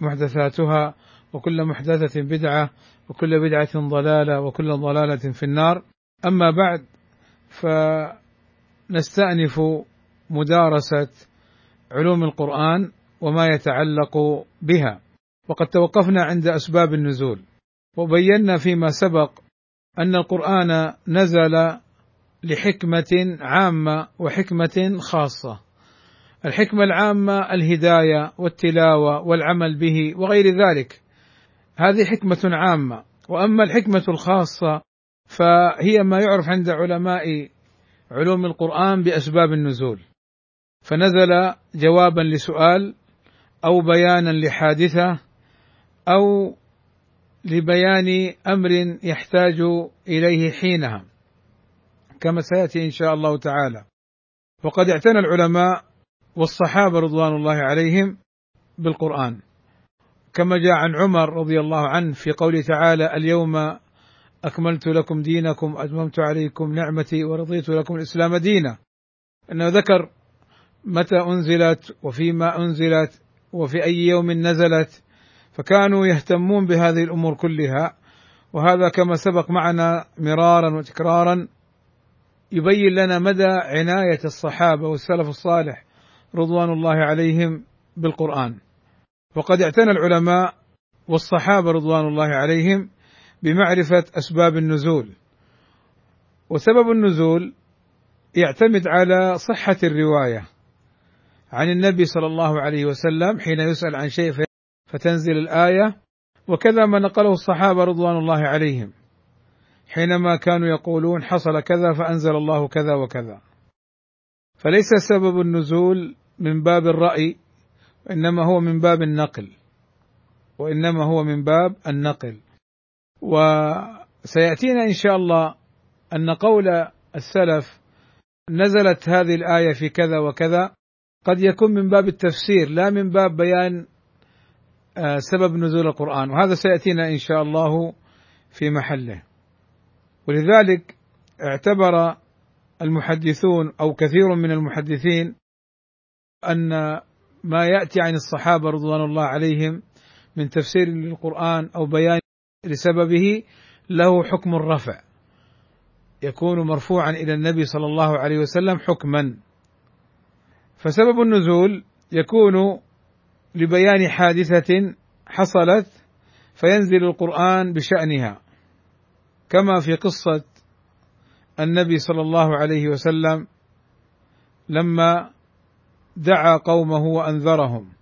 محدثاتها وكل محدثة بدعة وكل بدعة ضلالة وكل ضلالة في النار. أما بعد فنستأنف مدارسة علوم القرآن وما يتعلق بها. وقد توقفنا عند أسباب النزول. وبينا فيما سبق أن القرآن نزل لحكمة عامة وحكمة خاصة. الحكمة العامة الهداية والتلاوة والعمل به وغير ذلك. هذه حكمة عامة. وأما الحكمة الخاصة فهي ما يعرف عند علماء علوم القرآن بأسباب النزول. فنزل جوابا لسؤال أو بيانا لحادثة أو لبيان أمر يحتاج إليه حينها. كما سيأتي إن شاء الله تعالى. وقد اعتنى العلماء والصحابة رضوان الله عليهم بالقرآن. كما جاء عن عمر رضي الله عنه في قوله تعالى اليوم أكملت لكم دينكم أتممت عليكم نعمتي ورضيت لكم الإسلام دينا. إنه ذكر متى أنزلت وفيما أنزلت وفي أي يوم نزلت فكانوا يهتمون بهذه الأمور كلها. وهذا كما سبق معنا مرارا وتكرارا يبين لنا مدى عناية الصحابة والسلف الصالح رضوان الله عليهم بالقرآن. وقد اعتنى العلماء والصحابة رضوان الله عليهم بمعرفة أسباب النزول. وسبب النزول يعتمد على صحة الرواية عن النبي صلى الله عليه وسلم حين يسأل عن شيء فتنزل الآية. وكذا ما نقله الصحابة رضوان الله عليهم. حينما كانوا يقولون حصل كذا فأنزل الله كذا وكذا. فليس سبب النزول من باب الرأي وإنما هو من باب النقل وإنما هو من باب النقل. وسيأتينا إن شاء الله أن قول السلف نزلت هذه الآية في كذا وكذا قد يكون من باب التفسير لا من باب بيان آه، سبب نزول القرآن. وهذا سيأتينا إن شاء الله في محله. ولذلك اعتبر المحدثون أو كثير من المحدثين أن ما يأتي عن الصحابة رضوان الله عليهم من تفسير للقرآن أو بيان لسببه له حكم الرفع. يكون مرفوعا إلى النبي صلى الله عليه وسلم حكما. فسبب النزول يكون لبيان حادثة حصلت فينزل القرآن بشأنها كما في قصة النبي صلى الله عليه وسلم لما دعا قومه وأنذرهم.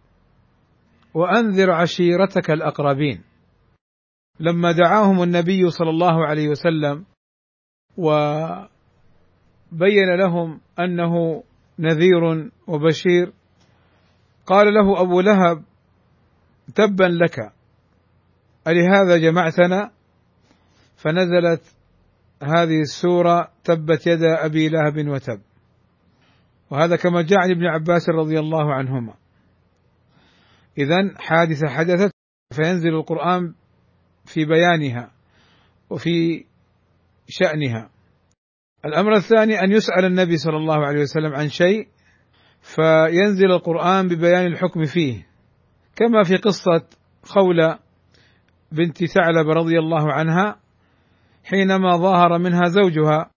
وأنذر عشيرتك الأقربين. لما دعاهم النبي صلى الله عليه وسلم وبين لهم أنه نذير وبشير قال له أبو لهب تبا لك ألهذا جمعتنا؟ فنزلت هذه السورة تبت يدا أبي لهب وتب. وهذا كما جاء عن ابن عباس رضي الله عنهما. إذا حادثة حدثت فينزل القرآن في بيانها وفي شأنها. الأمر الثاني أن يسأل النبي صلى الله عليه وسلم عن شيء فينزل القرآن ببيان الحكم فيه. كما في قصة خولة بنت ثعلب رضي الله عنها حينما ظاهر منها زوجها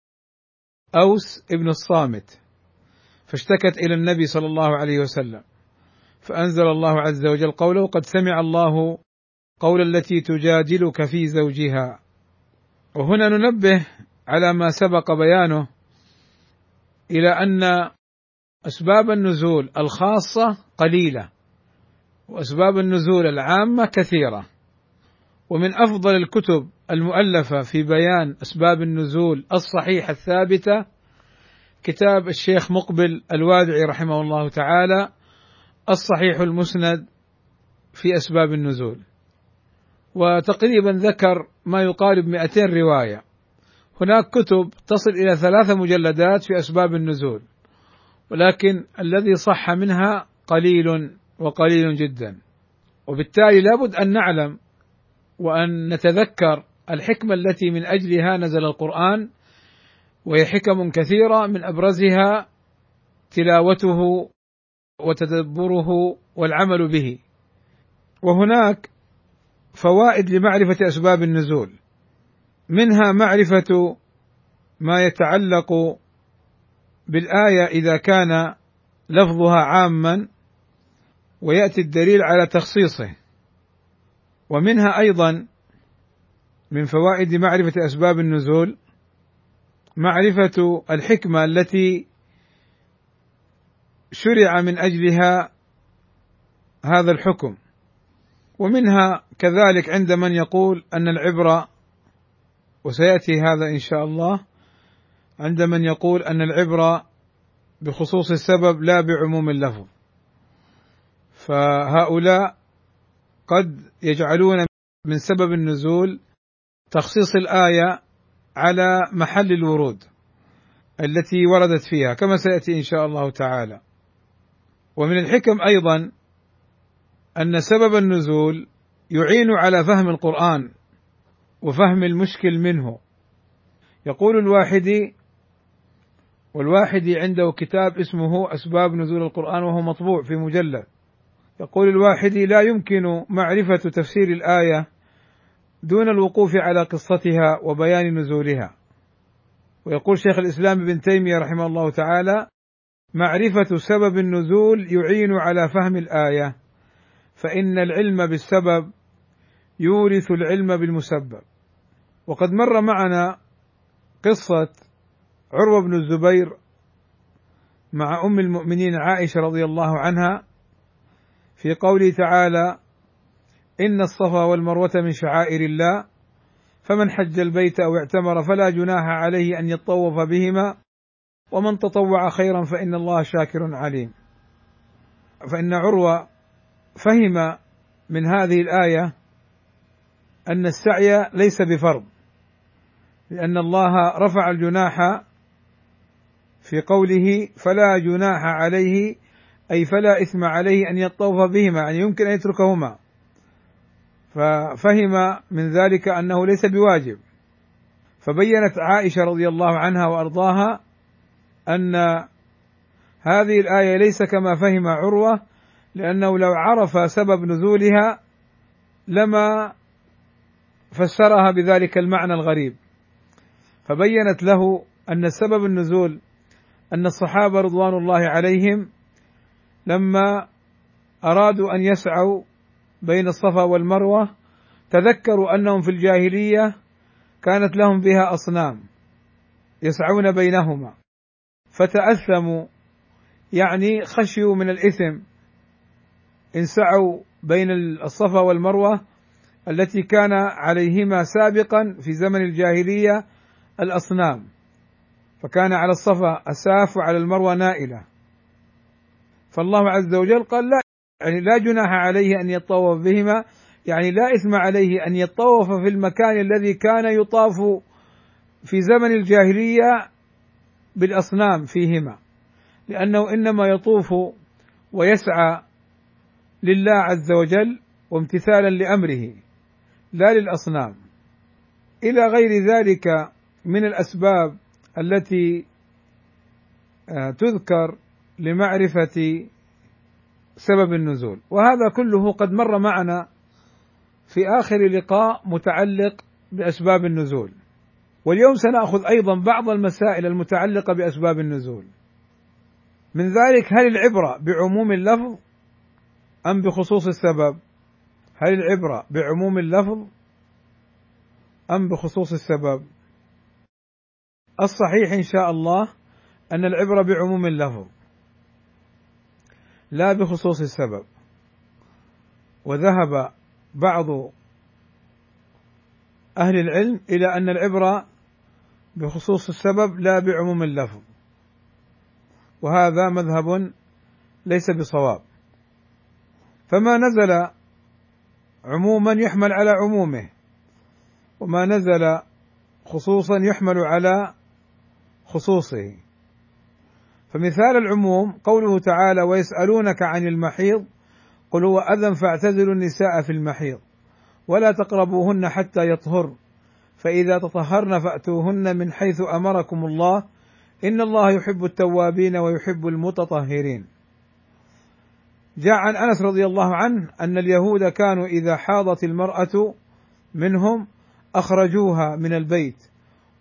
أوس ابن الصامت. فاشتكت إلى النبي صلى الله عليه وسلم. فأنزل الله عز وجل قوله قد سمع الله قول التي تجادلك في زوجها. وهنا ننبه على ما سبق بيانه إلى أن أسباب النزول الخاصة قليلة وأسباب النزول العامة كثيرة. ومن أفضل الكتب المؤلفة في بيان أسباب النزول الصحيحة الثابتة كتاب الشيخ مقبل الوادعي رحمه الله تعالى الصحيح المسند في أسباب النزول. وتقريبا ذكر ما يقارب 200 رواية. هناك كتب تصل إلى ثلاثة مجلدات في أسباب النزول ولكن الذي صح منها قليل وقليل جدا. وبالتالي لابد أن نعلم وأن نتذكر الحكمة التي من أجلها نزل القرآن وهي حكم كثيرة من أبرزها تلاوته وتدبره والعمل به. وهناك فوائد لمعرفة أسباب النزول. منها معرفة ما يتعلق بالآية إذا كان لفظها عاما ويأتي الدليل على تخصيصه. ومنها أيضا من فوائد معرفة أسباب النزول معرفة الحكمة التي شرع من أجلها هذا الحكم. ومنها كذلك عند من يقول أن العبرة وسيأتي هذا إن شاء الله عند من يقول أن العبرة بخصوص السبب لا بعموم اللفظ. فهؤلاء قد يجعلون من سبب النزول تخصيص الآية على محل الورود التي وردت فيها كما سيأتي إن شاء الله تعالى. ومن الحكم أيضا أن سبب النزول يعين على فهم القرآن وفهم المشكل منه. يقول الواحدي والواحدي عنده كتاب اسمه أسباب نزول القرآن وهو مطبوع في مجلد يقول الواحدي لا يمكن معرفة تفسير الآية دون الوقوف على قصتها وبيان نزولها. ويقول شيخ الإسلام ابن تيمية رحمه الله تعالى معرفة سبب النزول يعين على فهم الآية فإن العلم بالسبب يورث العلم بالمسبب. وقد مر معنا قصة عروة بن الزبير مع أم المؤمنين عائشة رضي الله عنها في قوله تعالى إن الصفا والمروة من شعائر الله فمن حج البيت أو اعتمر فلا جناح عليه أن يطوف بهما ومن تطوع خيرا فإن الله شاكر عليم. فإن عروة فهم من هذه الآية أن السعي ليس بفرض لأن الله رفع الجناح في قوله فلا جناح عليه أي فلا إثم عليه أن يطوف بهما يعني يمكن أن يتركهما. ففهم من ذلك أنه ليس بواجب. فبينت عائشة رضي الله عنها وأرضاها أن هذه الآية ليس كما فهم عروة لأنه لو عرف سبب نزولها لما فسرها بذلك المعنى الغريب. فبينت له أن سبب النزول أن الصحابة رضوان الله عليهم لما أرادوا أن يسعوا بين الصفا والمروة تذكروا أنهم في الجاهلية كانت لهم بها أصنام يسعون بينهما فتأثموا يعني خشيوا من الإثم إن سعوا بين الصفا والمروة التي كان عليهما سابقا في زمن الجاهلية الأصنام فكان على الصفا أساف وعلى المروة نائلة. فالله عز وجل قال لا يعني لا جناح عليه أن يطوف بهما يعني لا إثم عليه أن يطوف في المكان الذي كان يطاف في زمن الجاهلية بالأصنام فيهما. لأنه إنما يطوف ويسعى لله عز وجل وامتثالا لأمره لا للأصنام. إلى غير ذلك من الأسباب التي آه، تذكر لمعرفة سبب النزول وهذا كله قد مر معنا في آخر لقاء متعلق بأسباب النزول واليوم سنأخذ أيضا بعض المسائل المتعلقة بأسباب النزول من ذلك هل العبرة بعموم اللفظ أم بخصوص السبب؟ هل العبرة بعموم اللفظ أم بخصوص السبب؟ الصحيح إن شاء الله أن العبرة بعموم اللفظ لا بخصوص السبب. وذهب بعض أهل العلم إلى أن العبرة بخصوص السبب لا بعموم اللفظ. وهذا مذهب ليس بصواب. فما نزل عموما يحمل على عمومه وما نزل خصوصا يحمل على خصوصه. فمثال العموم قوله تعالى ويسألونك عن المحيض قل هو أذى فاعتزلوا النساء في المحيض ولا تقربوهن حتى يطهر فإذا تطهرن فأتوهن من حيث أمركم الله إن الله يحب التوابين ويحب المتطهرين. جاء عن أنس رضي الله عنه أن اليهود كانوا إذا حاضت المرأة منهم أخرجوها من البيت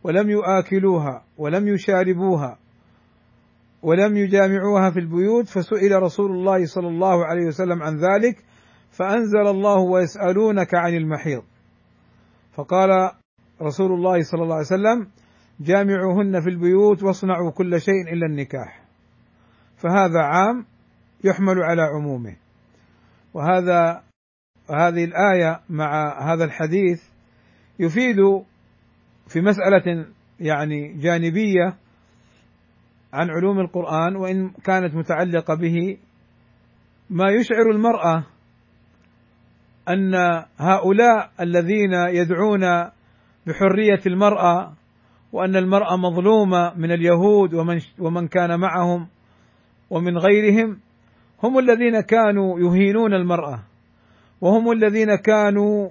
ولم يآكلوها ولم يشاربوها ولم يجامعوها في البيوت فسئل رسول الله صلى الله عليه وسلم عن ذلك فأنزل الله ويسألونك عن المحيض. فقال رسول الله صلى الله عليه وسلم جامعوهن في البيوت واصنعوا كل شيء إلا النكاح. فهذا عام يحمل على عمومه. وهذا هذه الآية مع هذا الحديث يفيد في مسألة يعني جانبية عن علوم القرآن وإن كانت متعلقة به ما يشعر المرأة أن هؤلاء الذين يدعون بحرية المرأة وأن المرأة مظلومة من اليهود ومن ومن كان معهم ومن غيرهم هم الذين كانوا يهينون المرأة وهم الذين كانوا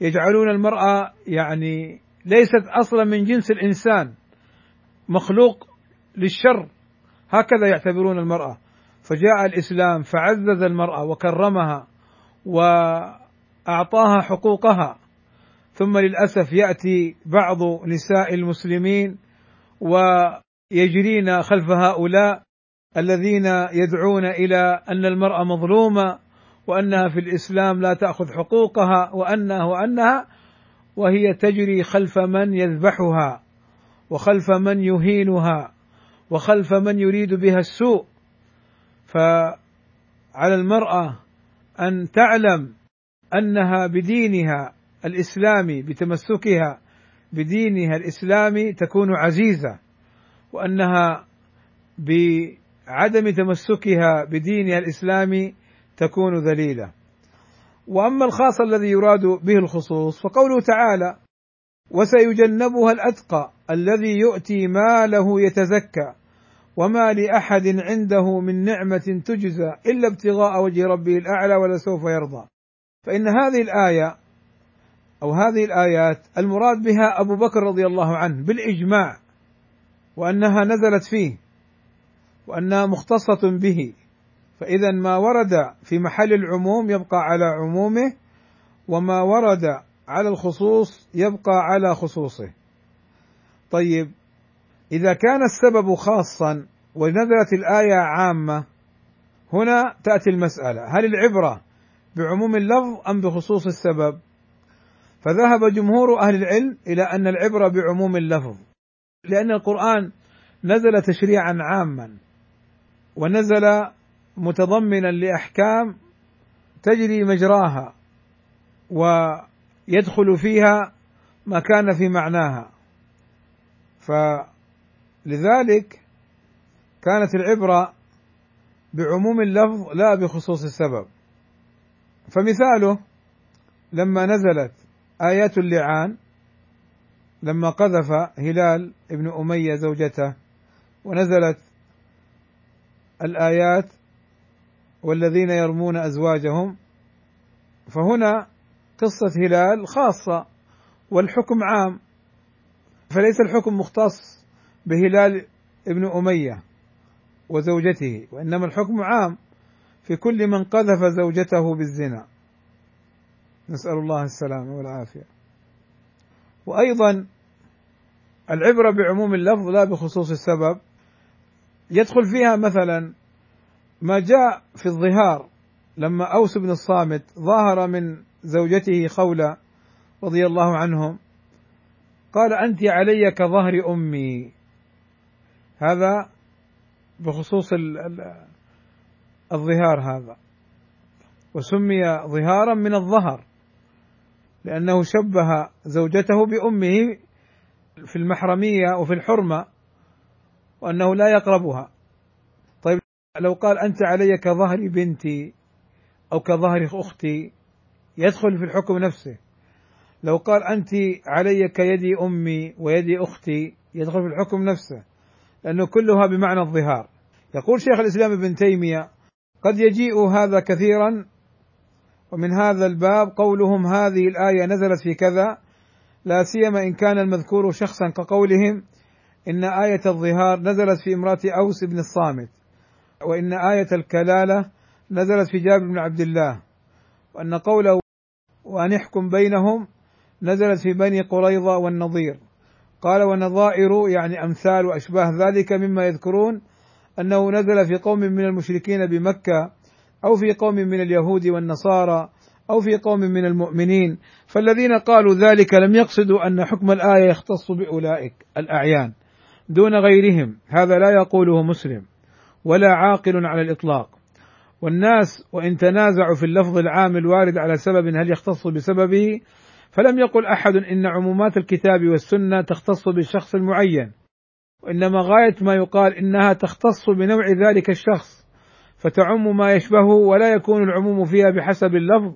يجعلون المرأة يعني ليست أصلا من جنس الإنسان مخلوق للشر. هكذا يعتبرون المرأة. فجاء الإسلام فعزز المرأة وكرمها وأعطاها حقوقها. ثم للأسف يأتي بعض نساء المسلمين ويجرين خلف هؤلاء الذين يدعون إلى أن المرأة مظلومة وأنها في الإسلام لا تأخذ حقوقها وأنها وأنها وهي تجري خلف من يذبحها وخلف من يهينها. وخلف من يريد بها السوء. فعلى المرأة أن تعلم أنها بدينها الإسلامي بتمسكها بدينها الإسلامي تكون عزيزة وأنها بعدم تمسكها بدينها الإسلامي تكون ذليلة. وأما الخاص الذي يراد به الخصوص فقوله تعالى وسيجنبها الأتقى الذي يؤتي ماله يتزكى وما لاحد عنده من نعمه تجزى الا ابتغاء وجه ربه الاعلى ولسوف يرضى فان هذه الايه أو هذه الايات المراد بها أبو بكر رضي الله عنه بالإجماع وأنها نزلت فيه وأنها مختصة به فإذا ما ورد في محل العموم يبقى على عمومه وما ورد على الخصوص يبقى على خصوصه. طيب إذا كان السبب خاصا ونزلت الآية عامة هنا تأتي المسألة هل العبرة بعموم اللفظ أم بخصوص السبب؟ فذهب جمهور أهل العلم إلى أن العبرة بعموم اللفظ لأن القرآن نزل تشريعا عاما ونزل متضمنا لأحكام تجري مجراها ويدخل فيها ما كان في معناها فلذلك كانت العبرة بعموم اللفظ لا بخصوص السبب. فمثاله لما نزلت آيات اللعان لما قذف هلال ابن أمية زوجته ونزلت الآيات والذين يرمون أزواجهم فهنا قصة هلال خاصة والحكم عام. فليس الحكم مختص بهلال ابن أمية وزوجته وإنما الحكم عام في كل من قذف زوجته بالزنا. نسأل الله السلامه والعافية. وأيضا العبرة بعموم اللفظ لا بخصوص السبب يدخل فيها مثلا ما جاء في الظهار لما أوس بن الصامت ظاهر من زوجته خولة رضي الله عنهم قال أنت علي كظهر أمي. هذا بخصوص الظهار هذا. وسمي ظهارا من الظهر لأنه شبه زوجته بأمه في المحرمية وفي الحرمة وأنه لا يقربها. لو قال أنت علي كظهر بنتي أو كظهر أختي يدخل في الحكم نفسه. لو قال أنت علي كيدي أمي ويدي أختي يدخل في الحكم نفسه. لأنه كلها بمعنى الظهار. يقول شيخ الإسلام ابن تيمية قد يجيء هذا كثيرا ومن هذا الباب قولهم هذه الآية نزلت في كذا لا سيما إن كان المذكور شخصا كقولهم إن آية الظهار نزلت في امرأة أوس بن الصامت وإن آية الكلالة نزلت في جابر بن عبد الله وأن قوله وأن يحكم بينهم نزلت في بني قريظة والنظير. قال والنظائر يعني أمثال وأشباه ذلك مما يذكرون أنه نزل في قوم من المشركين بمكة أو في قوم من اليهود والنصارى أو في قوم من المؤمنين فالذين قالوا ذلك لم يقصدوا أن حكم الآية يختص بأولئك الأعيان دون غيرهم هذا لا يقوله مسلم ولا عاقل على الإطلاق. والناس وإن تنازعوا في اللفظ العام الوارد على سبب هل يختص بسببه؟ فلم يقل أحد إن عمومات الكتاب والسنة تختص بالشخص المعين وإنما غاية ما يقال إنها تختص بنوع ذلك الشخص فتعم ما يشبهه ولا يكون العموم فيها بحسب اللفظ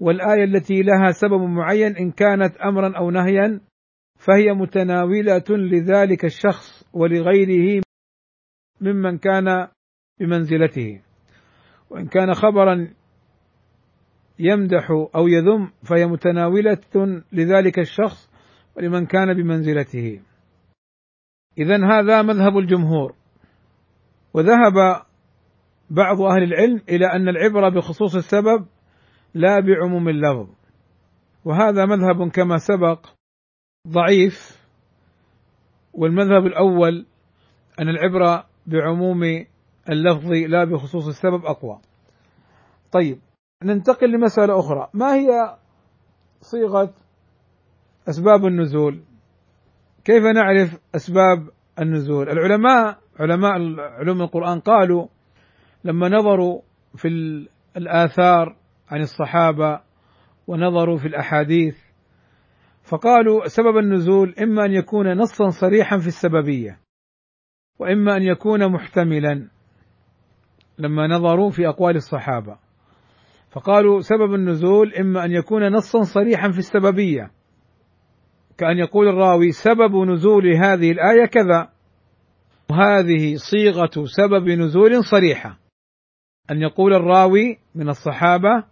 والآية التي لها سبب معين إن كانت أمرا أو نهيا فهي متناولة لذلك الشخص ولغيره ممن كان بمنزلته. وإن كان خبرا يمدح أو يذم فهي متناولة لذلك الشخص ولمن كان بمنزلته. إذا هذا مذهب الجمهور. وذهب بعض أهل العلم إلى أن العبرة بخصوص السبب لا بعموم اللفظ. وهذا مذهب كما سبق ضعيف. والمذهب الأول أن العبرة بعموم اللفظ لا بخصوص السبب أقوى. طيب ننتقل لمسألة أخرى. ما هي صيغة أسباب النزول؟ كيف نعرف أسباب النزول؟ العلماء علماء علوم القرآن قالوا لما نظروا في الآثار عن الصحابة ونظروا في الأحاديث فقالوا سبب النزول إما أن يكون نصا صريحا في السببية وإما أن يكون محتملا لما نظروا في أقوال الصحابة. فقالوا سبب النزول إما أن يكون نصا صريحا في السببية كأن يقول الراوي سبب نزول هذه الآية كذا وهذه صيغة سبب نزول صريحة. أن يقول الراوي من الصحابة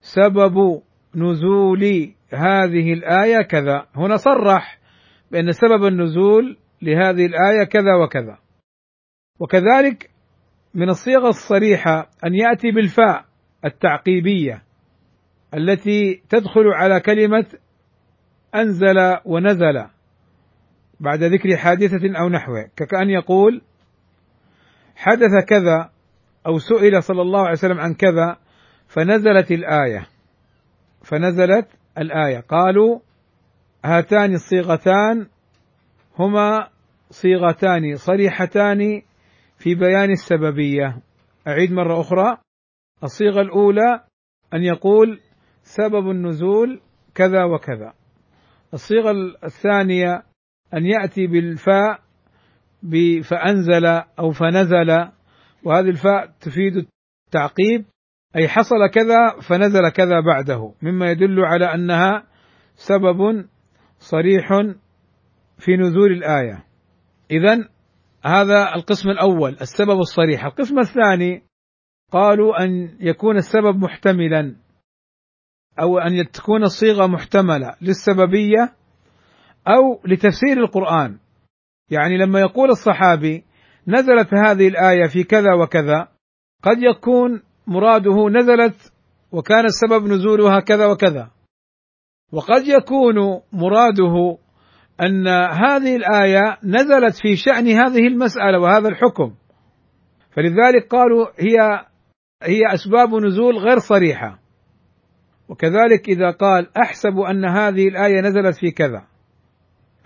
سبب نزول هذه الآية كذا. هنا صرح بأن سبب النزول لهذه الآية كذا وكذا. وكذلك من الصيغ الصريحة أن يأتي بالفاء. التعقيبية التي تدخل على كلمة أنزل ونزل بعد ذكر حادثة أو نحوه كأن يقول حدث كذا أو سئل صلى الله عليه وسلم عن كذا فنزلت الآية فنزلت الآية. قالوا هاتان الصيغتان هما صيغتان صريحتان في بيان السببية. أعيد مرة أخرى. الصيغة الأولى أن يقول سبب النزول كذا وكذا. الصيغة الثانية أن يأتي بالفاء فأنزل أو فنزل وهذه الفاء تفيد التعقيب أي حصل كذا فنزل كذا بعده مما يدل على أنها سبب صريح في نزول الآية. إذا هذا القسم الأول السبب الصريح. القسم الثاني قالوا أن يكون السبب محتملا أو أن تكون الصيغة محتملة للسببية أو لتفسير القرآن. يعني لما يقول الصحابي نزلت هذه الآية في كذا وكذا قد يكون مراده نزلت وكان السبب نزولها كذا وكذا. وقد يكون مراده أن هذه الآية نزلت في شأن هذه المسألة وهذا الحكم. فلذلك قالوا هي هي أسباب نزول غير صريحة. وكذلك إذا قال أحسب أن هذه الآية نزلت في كذا.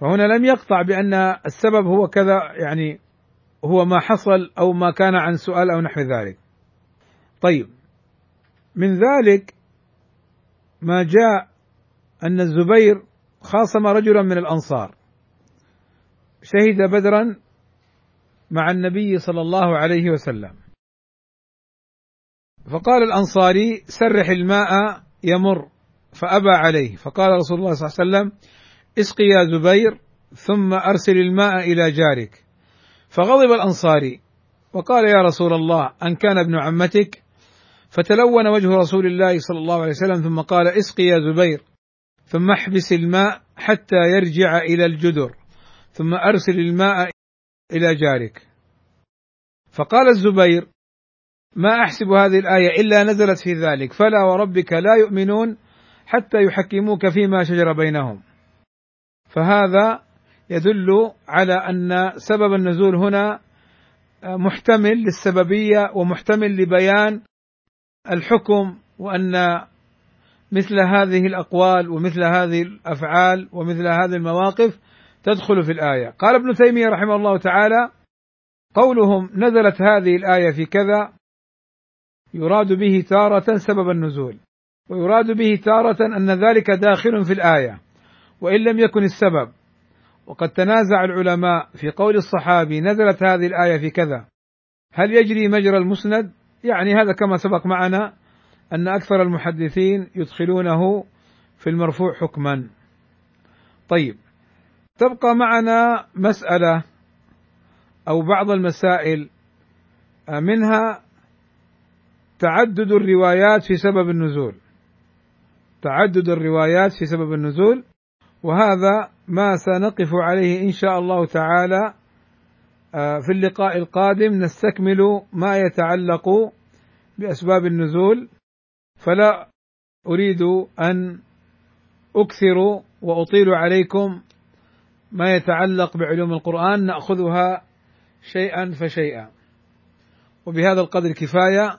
فهنا لم يقطع بأن السبب هو كذا يعني هو ما حصل أو ما كان عن سؤال أو نحو ذلك. طيب. من ذلك ما جاء أن الزبير خاصم رجلا من الأنصار. شهد بدرا مع النبي صلى الله عليه وسلم. فقال الأنصاري سرح الماء يمر. فأبى عليه. فقال رسول الله صلى الله عليه وسلم اسقي يا زبير ثم أرسل الماء إلى جارك. فغضب الأنصاري. وقال يا رسول الله أن كان ابن عمتك. فتلون وجه رسول الله صلى الله عليه وسلم ثم قال اسقي يا زبير. ثم احبس الماء حتى يرجع إلى الجدر. ثم أرسل الماء إلى جارك. فقال الزبير ما أحسب هذه الآية إلا نزلت في ذلك. فلا وربك لا يؤمنون حتى يحكموك فيما شجر بينهم. فهذا يدل على أن سبب النزول هنا محتمل للسببية ومحتمل لبيان الحكم وأن مثل هذه الأقوال ومثل هذه الأفعال ومثل هذه المواقف تدخل في الآية. قال ابن تيمية رحمه الله تعالى قولهم نزلت هذه الآية في كذا يراد به تارة سبب النزول ويراد به تارة أن ذلك داخل في الآية وإن لم يكن السبب. وقد تنازع العلماء في قول الصحابي نزلت هذه الآية في كذا هل يجري مجرى المسند؟ يعني هذا كما سبق معنا أن أكثر المحدثين يدخلونه في المرفوع حكما. طيب تبقى معنا مسألة أو بعض المسائل منها تعدد الروايات في سبب النزول. تعدد الروايات في سبب النزول وهذا ما سنقف عليه إن شاء الله تعالى. آه، في اللقاء القادم نستكمل ما يتعلق بأسباب النزول. فلا أريد أن أكثر وأطيل عليكم ما يتعلق بعلوم القرآن نأخذها شيئا فشيئا. وبهذا القدر كفاية.